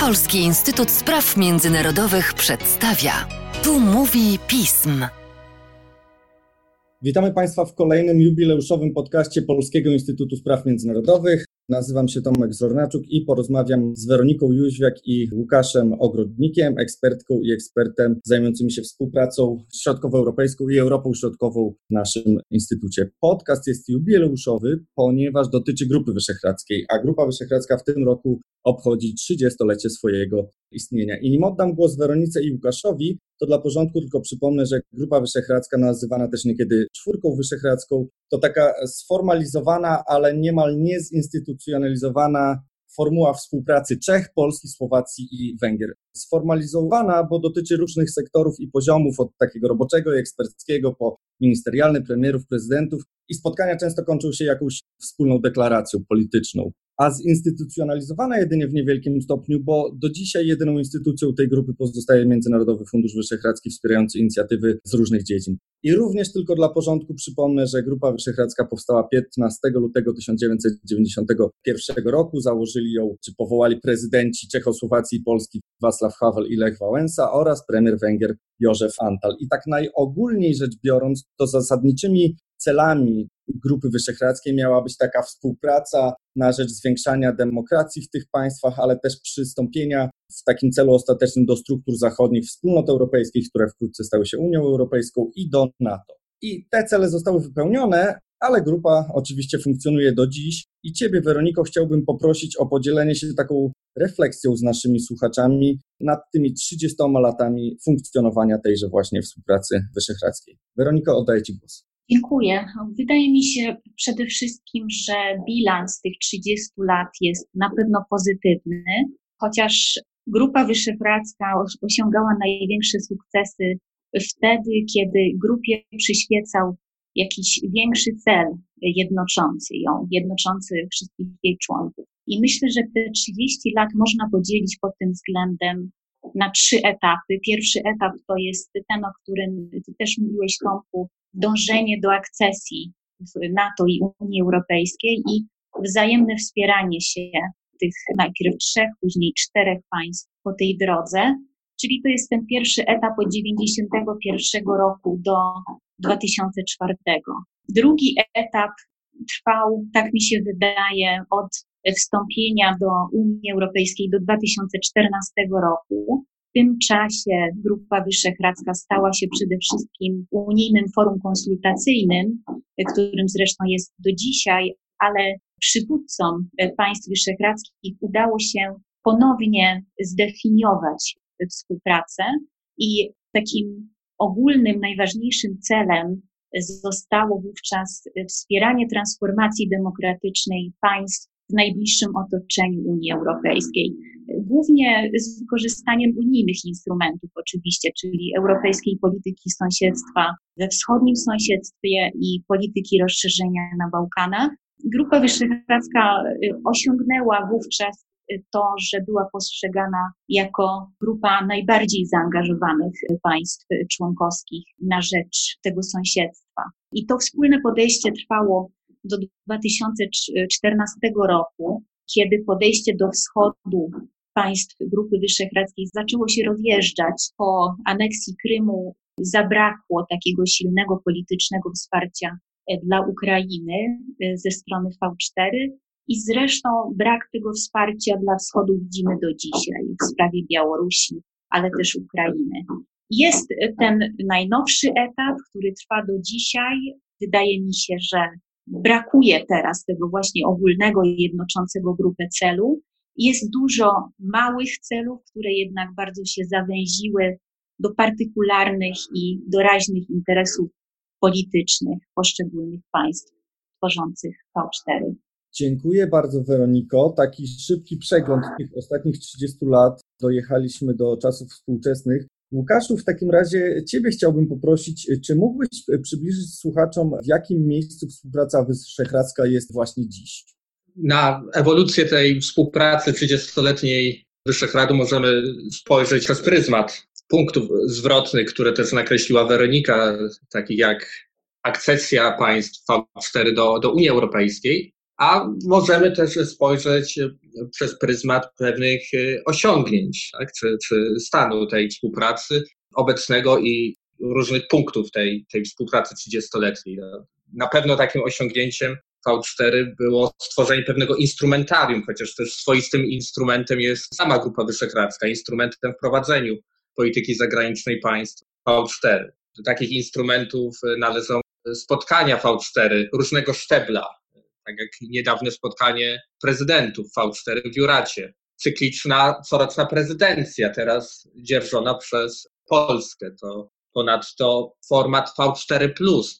Polski Instytut Spraw Międzynarodowych przedstawia. Tu mówi pism. Witamy Państwa w kolejnym jubileuszowym podcaście Polskiego Instytutu Spraw Międzynarodowych. Nazywam się Tomek Zornaczuk i porozmawiam z Weroniką Jóźwiak i Łukaszem Ogrodnikiem, ekspertką i ekspertem zajmującymi się współpracą środkowoeuropejską i Europą Środkową w naszym instytucie. Podcast jest jubileuszowy, ponieważ dotyczy Grupy Wyszehradzkiej, a Grupa Wyszehradzka w tym roku obchodzi 30-lecie swojego istnienia. I nim oddam głos Weronice i Łukaszowi, to dla porządku tylko przypomnę, że Grupa Wyszehradzka, nazywana też niekiedy Czwórką Wyszehradzką, to taka sformalizowana, ale niemal niezinstytucjonalizowana formuła współpracy Czech, Polski, Słowacji i Węgier. Sformalizowana, bo dotyczy różnych sektorów i poziomów, od takiego roboczego i eksperckiego po ministerialny, premierów, prezydentów i spotkania często kończą się jakąś wspólną deklaracją polityczną a zinstytucjonalizowana jedynie w niewielkim stopniu, bo do dzisiaj jedyną instytucją tej grupy pozostaje Międzynarodowy Fundusz Wyszehradzki wspierający inicjatywy z różnych dziedzin. I również tylko dla porządku przypomnę, że Grupa Wyszehradzka powstała 15 lutego 1991 roku. Założyli ją, czy powołali prezydenci Czechosłowacji i Polski Václav Havel i Lech Wałęsa oraz premier Węgier Józef Antal. I tak najogólniej rzecz biorąc, to zasadniczymi celami Grupy Wyszehradzkiej miała być taka współpraca na rzecz zwiększania demokracji w tych państwach, ale też przystąpienia w takim celu ostatecznym do struktur zachodnich wspólnot europejskich, które wkrótce stały się Unią Europejską i do NATO. I te cele zostały wypełnione, ale grupa oczywiście funkcjonuje do dziś. I Ciebie, Weroniko, chciałbym poprosić o podzielenie się taką refleksją z naszymi słuchaczami nad tymi 30 latami funkcjonowania tejże właśnie współpracy wyszehradzkiej. Weroniko, oddaję Ci głos. Dziękuję. Wydaje mi się przede wszystkim, że bilans tych 30 lat jest na pewno pozytywny, chociaż Grupa Wyszehradzka osiągała największe sukcesy wtedy, kiedy grupie przyświecał jakiś większy cel jednoczący ją, jednoczący wszystkich jej członków. I myślę, że te 30 lat można podzielić pod tym względem na trzy etapy. Pierwszy etap to jest ten, o którym Ty też mówiłeś, Tomku, dążenie do akcesji NATO i Unii Europejskiej i wzajemne wspieranie się tych najpierw trzech, później czterech państw po tej drodze. Czyli to jest ten pierwszy etap od 1991 roku do 2004. Drugi etap trwał, tak mi się wydaje, od wstąpienia do Unii Europejskiej do 2014 roku. W tym czasie Grupa Wyszehradzka stała się przede wszystkim unijnym forum konsultacyjnym, którym zresztą jest do dzisiaj, ale przywódcom państw wyszehradzkich udało się ponownie zdefiniować współpracę i takim ogólnym, najważniejszym celem zostało wówczas wspieranie transformacji demokratycznej państw w najbliższym otoczeniu Unii Europejskiej. Głównie z wykorzystaniem unijnych instrumentów, oczywiście, czyli europejskiej polityki sąsiedztwa we wschodnim sąsiedztwie i polityki rozszerzenia na Bałkanach. Grupa Wyszehradzka y, osiągnęła wówczas y, to, że była postrzegana jako grupa najbardziej zaangażowanych państw członkowskich na rzecz tego sąsiedztwa. I to wspólne podejście trwało do 2014 roku, kiedy podejście do wschodu państw Grupy Wyszehradzkiej zaczęło się rozjeżdżać po aneksji Krymu, zabrakło takiego silnego politycznego wsparcia e, dla Ukrainy e, ze strony V4 i zresztą brak tego wsparcia dla wschodu widzimy do dzisiaj w sprawie Białorusi, ale też Ukrainy. Jest ten najnowszy etap, który trwa do dzisiaj. Wydaje mi się, że brakuje teraz tego właśnie ogólnego, jednoczącego grupę celu. Jest dużo małych celów, które jednak bardzo się zawęziły do partykularnych i doraźnych interesów politycznych poszczególnych państw tworzących V4. Dziękuję bardzo, Weroniko. Taki szybki przegląd tych ostatnich 30 lat. Dojechaliśmy do czasów współczesnych. Łukaszu, w takim razie Ciebie chciałbym poprosić, czy mógłbyś przybliżyć słuchaczom, w jakim miejscu współpraca wyszehradzka jest właśnie dziś? Na ewolucję tej współpracy 30-letniej Wyszehradu możemy spojrzeć przez pryzmat punktów zwrotnych, które też nakreśliła Weronika, takich jak akcesja państw V4 do, do Unii Europejskiej, a możemy też spojrzeć przez pryzmat pewnych osiągnięć, tak? czy, czy stanu tej współpracy obecnego i różnych punktów tej, tej współpracy 30-letniej. No, na pewno takim osiągnięciem V4 było stworzenie pewnego instrumentarium, chociaż też swoistym instrumentem jest sama Grupa Wyszehradzka, instrumentem w prowadzeniu polityki zagranicznej państw V4. Do takich instrumentów należą spotkania V4 różnego szczebla, tak jak niedawne spotkanie prezydentów V4 w Juracie, cykliczna, coroczna prezydencja, teraz dzierżona przez Polskę. To Ponadto format V4,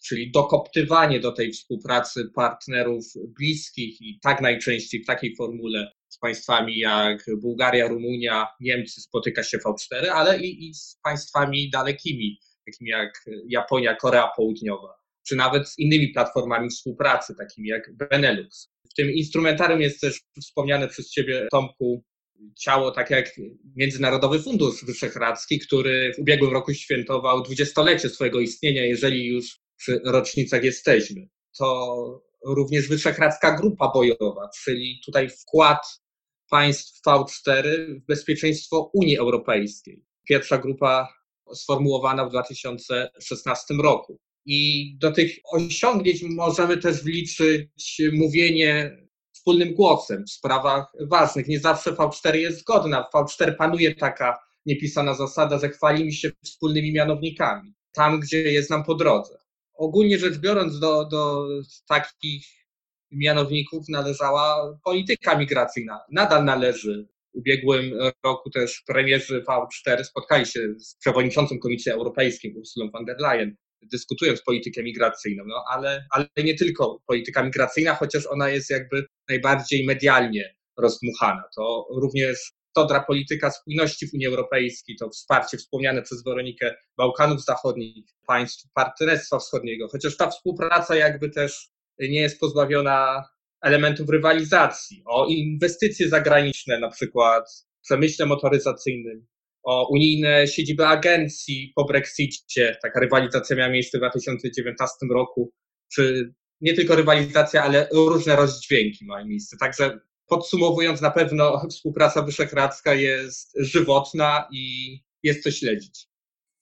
czyli dokoptywanie do tej współpracy partnerów bliskich i tak najczęściej w takiej formule z państwami jak Bułgaria, Rumunia, Niemcy spotyka się V4, ale i, i z państwami dalekimi, takimi jak Japonia, Korea Południowa, czy nawet z innymi platformami współpracy, takimi jak Benelux. W tym instrumentarium jest też wspomniane przez Ciebie, Tomku, ciało tak jak Międzynarodowy Fundusz Wyszehradzki, który w ubiegłym roku świętował dwudziestolecie swojego istnienia, jeżeli już przy rocznicach jesteśmy. To również Wyszehradzka Grupa Bojowa, czyli tutaj wkład państw V4 w bezpieczeństwo Unii Europejskiej. Pierwsza grupa sformułowana w 2016 roku. I do tych osiągnięć możemy też wliczyć mówienie wspólnym głosem w sprawach ważnych. Nie zawsze V4 jest zgodna. W V4 panuje taka niepisana zasada, że chwalimy się wspólnymi mianownikami, tam gdzie jest nam po drodze. Ogólnie rzecz biorąc, do, do takich mianowników należała polityka migracyjna. Nadal należy. W ubiegłym roku też premierzy V4 spotkali się z przewodniczącym Komisji Europejskiej Ursulą von der Leyen dyskutując politykę migracyjną, no ale, ale nie tylko polityka migracyjna, chociaż ona jest jakby najbardziej medialnie rozdmuchana. To również todra polityka spójności w Unii Europejskiej, to wsparcie wspomniane przez Weronikę Bałkanów Zachodnich, państw Partnerstwa Wschodniego, chociaż ta współpraca jakby też nie jest pozbawiona elementów rywalizacji, o inwestycje zagraniczne, na przykład w przemyśle motoryzacyjnym, o unijne siedziby agencji po Brexicie. Taka rywalizacja miała miejsce w 2019 roku, czy nie tylko rywalizacja, ale różne rozdźwięki mają miejsce. Także podsumowując, na pewno współpraca wyszehradzka jest żywotna i jest co śledzić.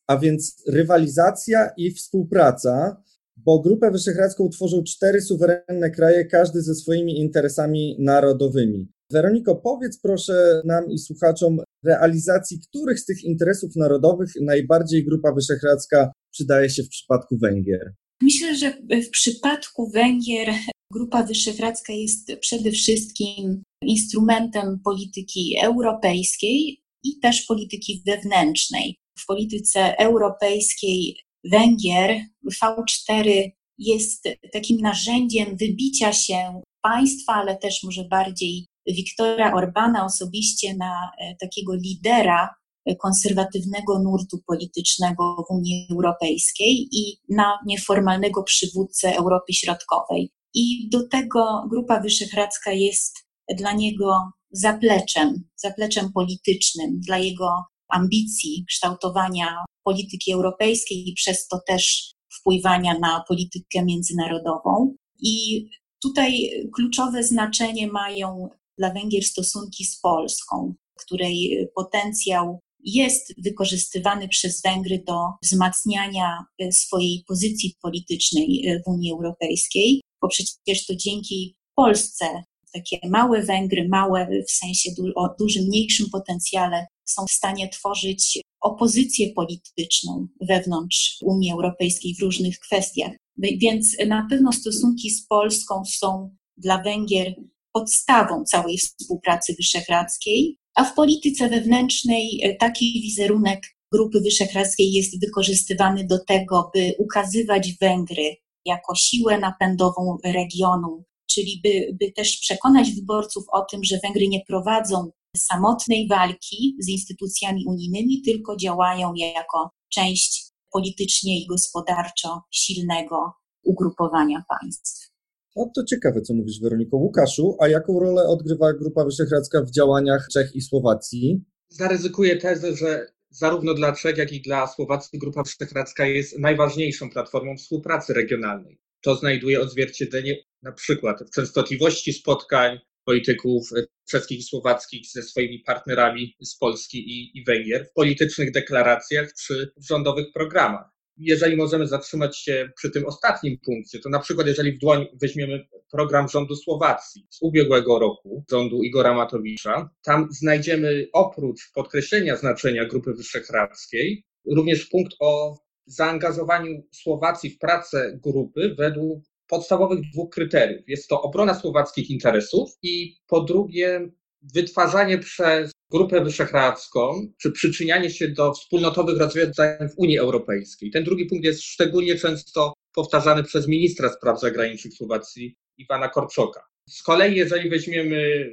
A więc rywalizacja i współpraca, bo Grupę Wyszehradzką tworzą cztery suwerenne kraje, każdy ze swoimi interesami narodowymi. Weroniko, powiedz proszę nam i słuchaczom, realizacji których z tych interesów narodowych najbardziej Grupa Wyszehradzka przydaje się w przypadku Węgier? Myślę, że w przypadku Węgier Grupa Wyszehradzka jest przede wszystkim instrumentem polityki europejskiej i też polityki wewnętrznej. W polityce europejskiej Węgier V4 jest takim narzędziem wybicia się państwa, ale też może bardziej Wiktora Orbana osobiście na e, takiego lidera e, konserwatywnego nurtu politycznego w Unii Europejskiej i na nieformalnego przywódcę Europy Środkowej. I do tego Grupa Wyszehradzka jest dla niego zapleczem, zapleczem politycznym, dla jego ambicji kształtowania polityki europejskiej i przez to też wpływania na politykę międzynarodową. I tutaj kluczowe znaczenie mają dla Węgier stosunki z Polską, której potencjał jest wykorzystywany przez Węgry do wzmacniania e, swojej pozycji politycznej e, w Unii Europejskiej, bo przecież to dzięki Polsce takie małe Węgry, małe w sensie du o dużym, mniejszym potencjale, są w stanie tworzyć opozycję polityczną wewnątrz Unii Europejskiej w różnych kwestiach. Więc na pewno stosunki z Polską są dla Węgier podstawą całej współpracy wyszehradzkiej, a w polityce wewnętrznej e, taki wizerunek Grupy Wyszehradzkiej jest wykorzystywany do tego, by ukazywać Węgry jako siłę napędową regionu, czyli by, by też przekonać wyborców o tym, że Węgry nie prowadzą samotnej walki z instytucjami unijnymi, tylko działają jako część politycznie i gospodarczo silnego ugrupowania państw. No to ciekawe, co mówisz, Weroniko. Łukaszu, a jaką rolę odgrywa Grupa Wyszehradzka w działaniach Czech i Słowacji? Zaryzykuję tezę, że zarówno dla Czech, jak i dla Słowacji Grupa Wyszehradzka jest najważniejszą platformą współpracy regionalnej. To znajduje odzwierciedlenie na przykład w częstotliwości spotkań polityków czeskich i słowackich ze swoimi partnerami z Polski i, i Węgier w politycznych deklaracjach czy w rządowych programach. Jeżeli możemy zatrzymać się przy tym ostatnim punkcie, to na przykład jeżeli w dłoń weźmiemy program rządu Słowacji z ubiegłego roku, rządu Igora Matowicza, tam znajdziemy oprócz podkreślenia znaczenia Grupy Wyszehradzkiej również punkt o zaangażowaniu Słowacji w pracę grupy według podstawowych dwóch kryteriów. Jest to obrona słowackich interesów i po drugie wytwarzanie przez Grupę Wyszehradzką, czy przyczynianie się do wspólnotowych rozwiązań w Unii Europejskiej. Ten drugi punkt jest szczególnie często powtarzany przez ministra spraw zagranicznych Słowacji, Iwana Korczoka. Z kolei, jeżeli weźmiemy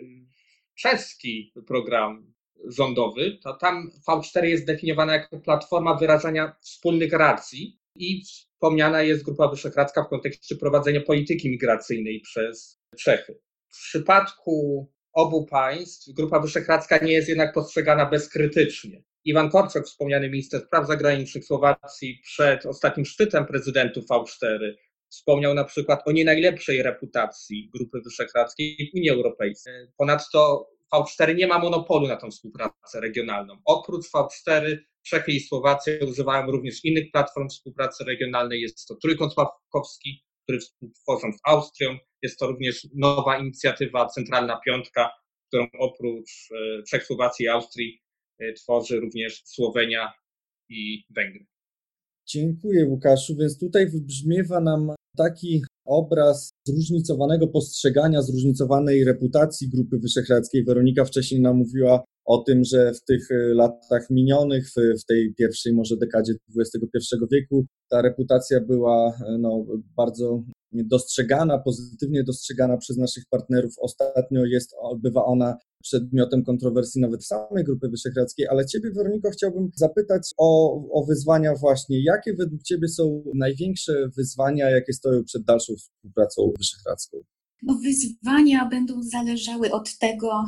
czeski program rządowy, to tam V4 jest definiowana jako platforma wyrażania wspólnych racji i wspomniana jest Grupa Wyszehradzka w kontekście prowadzenia polityki migracyjnej przez Czechy. W przypadku obu państw Grupa Wyszehradzka nie jest jednak postrzegana bezkrytycznie. Iwan Korczok, wspomniany minister spraw zagranicznych Słowacji przed ostatnim szczytem prezydentów V4, wspomniał na przykład o nie najlepszej reputacji Grupy Wyszehradzkiej w Unii Europejskiej. Ponadto V4 nie ma monopolu na tą współpracę regionalną. Oprócz V4 Czechy i Słowacja używają również innych platform współpracy regionalnej. Jest to Trójkąt Sławkowski, który współtworzą z Austrią. Jest to również nowa inicjatywa Centralna Piątka, którą oprócz Czech, Słowacji i Austrii e, tworzy również Słowenia i Węgry. Dziękuję Łukaszu. Więc tutaj wybrzmiewa nam taki obraz zróżnicowanego postrzegania, zróżnicowanej reputacji Grupy Wyszehradzkiej. Weronika wcześniej nam mówiła o tym, że w tych e, latach minionych, w, tej pierwszej może dekadzie XXI wieku, ta reputacja była e, no, bardzo dostrzegana, pozytywnie dostrzegana przez naszych partnerów. Ostatnio jest, bywa ona przedmiotem kontrowersji nawet samej Grupy Wyszehradzkiej, ale Ciebie, Weroniko, chciałbym zapytać o, o wyzwania właśnie. Jakie według Ciebie są największe wyzwania, jakie stoją przed dalszą współpracą wyszehradzką? No, wyzwania będą zależały od tego,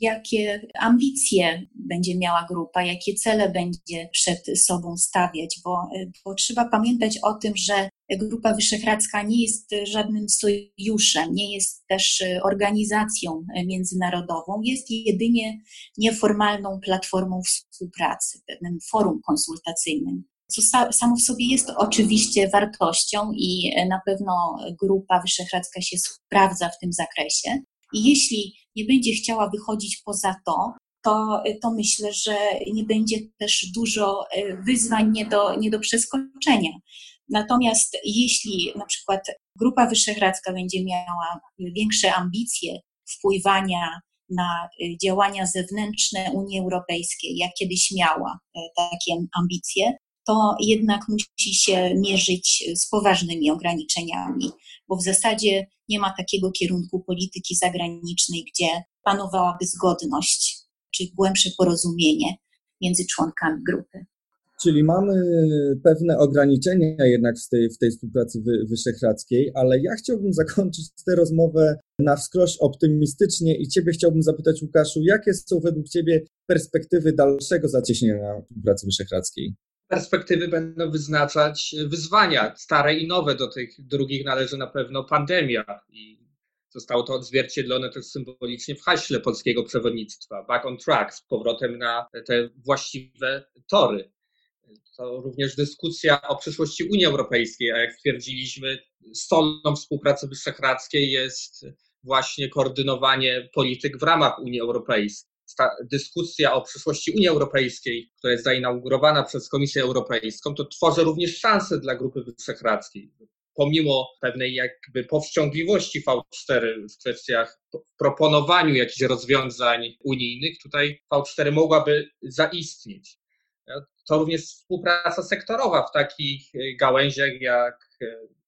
jakie ambicje będzie miała grupa, jakie cele będzie przed sobą stawiać, bo, bo trzeba pamiętać o tym, że Grupa Wyszehradzka nie jest żadnym sojuszem, nie jest też organizacją międzynarodową, jest jedynie nieformalną platformą współpracy, pewnym forum konsultacyjnym co samo w sobie jest oczywiście wartością i na pewno Grupa Wyszehradzka się sprawdza w tym zakresie. I jeśli nie będzie chciała wychodzić poza to, to, to myślę, że nie będzie też dużo e, wyzwań nie do, nie do przeskoczenia. Natomiast jeśli na przykład Grupa Wyszehradzka będzie miała większe ambicje wpływania na e, działania zewnętrzne Unii Europejskiej, jak kiedyś miała e, takie ambicje, to jednak musi się mierzyć z poważnymi ograniczeniami, bo w zasadzie nie ma takiego kierunku polityki zagranicznej, gdzie panowałaby zgodność czy głębsze porozumienie między członkami grupy. Czyli mamy pewne ograniczenia jednak w tej, w tej współpracy wy, wyszehradzkiej, ale ja chciałbym zakończyć tę rozmowę na wskroś optymistycznie i Ciebie chciałbym zapytać, Łukaszu, jakie są według Ciebie perspektywy dalszego zacieśnienia współpracy wyszehradzkiej? Perspektywy będą wyznaczać wyzwania stare i nowe. Do tych drugich należy na pewno pandemia i zostało to odzwierciedlone też symbolicznie w haśle polskiego przewodnictwa Back on track, z powrotem na te właściwe tory. To również dyskusja o przyszłości Unii Europejskiej, a jak stwierdziliśmy, stolną współpracy wyszehradzkiej jest właśnie koordynowanie polityk w ramach Unii Europejskiej ta dyskusja o przyszłości Unii Europejskiej, która jest zainaugurowana przez Komisję Europejską, to tworzy również szansę dla Grupy Wyszehradzkiej. Pomimo pewnej jakby powściągliwości V4 w kwestiach proponowaniu jakichś rozwiązań unijnych, tutaj V4 mogłaby zaistnieć. To również współpraca sektorowa w takich gałęziach jak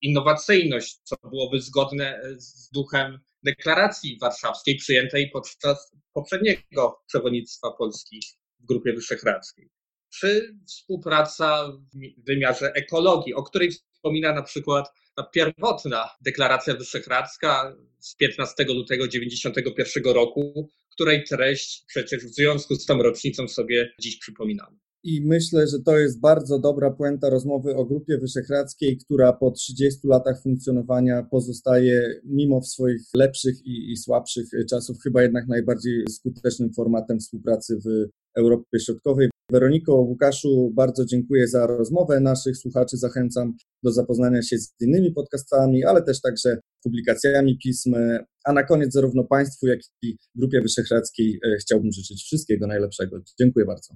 innowacyjność, co byłoby zgodne z duchem deklaracji warszawskiej przyjętej podczas poprzedniego przewodnictwa Polski w Grupie Wyszehradzkiej. Czy współpraca w wymiarze ekologii, o której wspomina na przykład ta pierwotna deklaracja wyszehradzka z 15 lutego 1991 roku, której treść przecież w związku z tą rocznicą sobie dziś przypominamy. I myślę, że to jest bardzo dobra puenta rozmowy o Grupie Wyszehradzkiej, która po 30 latach funkcjonowania pozostaje mimo swoich lepszych i, i słabszych czasów chyba jednak najbardziej skutecznym formatem współpracy w Europie Środkowej. Weroniko, Łukaszu, bardzo dziękuję za rozmowę. Naszych słuchaczy zachęcam do zapoznania się z innymi podcastami, ale też także publikacjami pism. A na koniec zarówno Państwu, jak i Grupie Wyszehradzkiej e, chciałbym życzyć wszystkiego najlepszego. Dziękuję bardzo.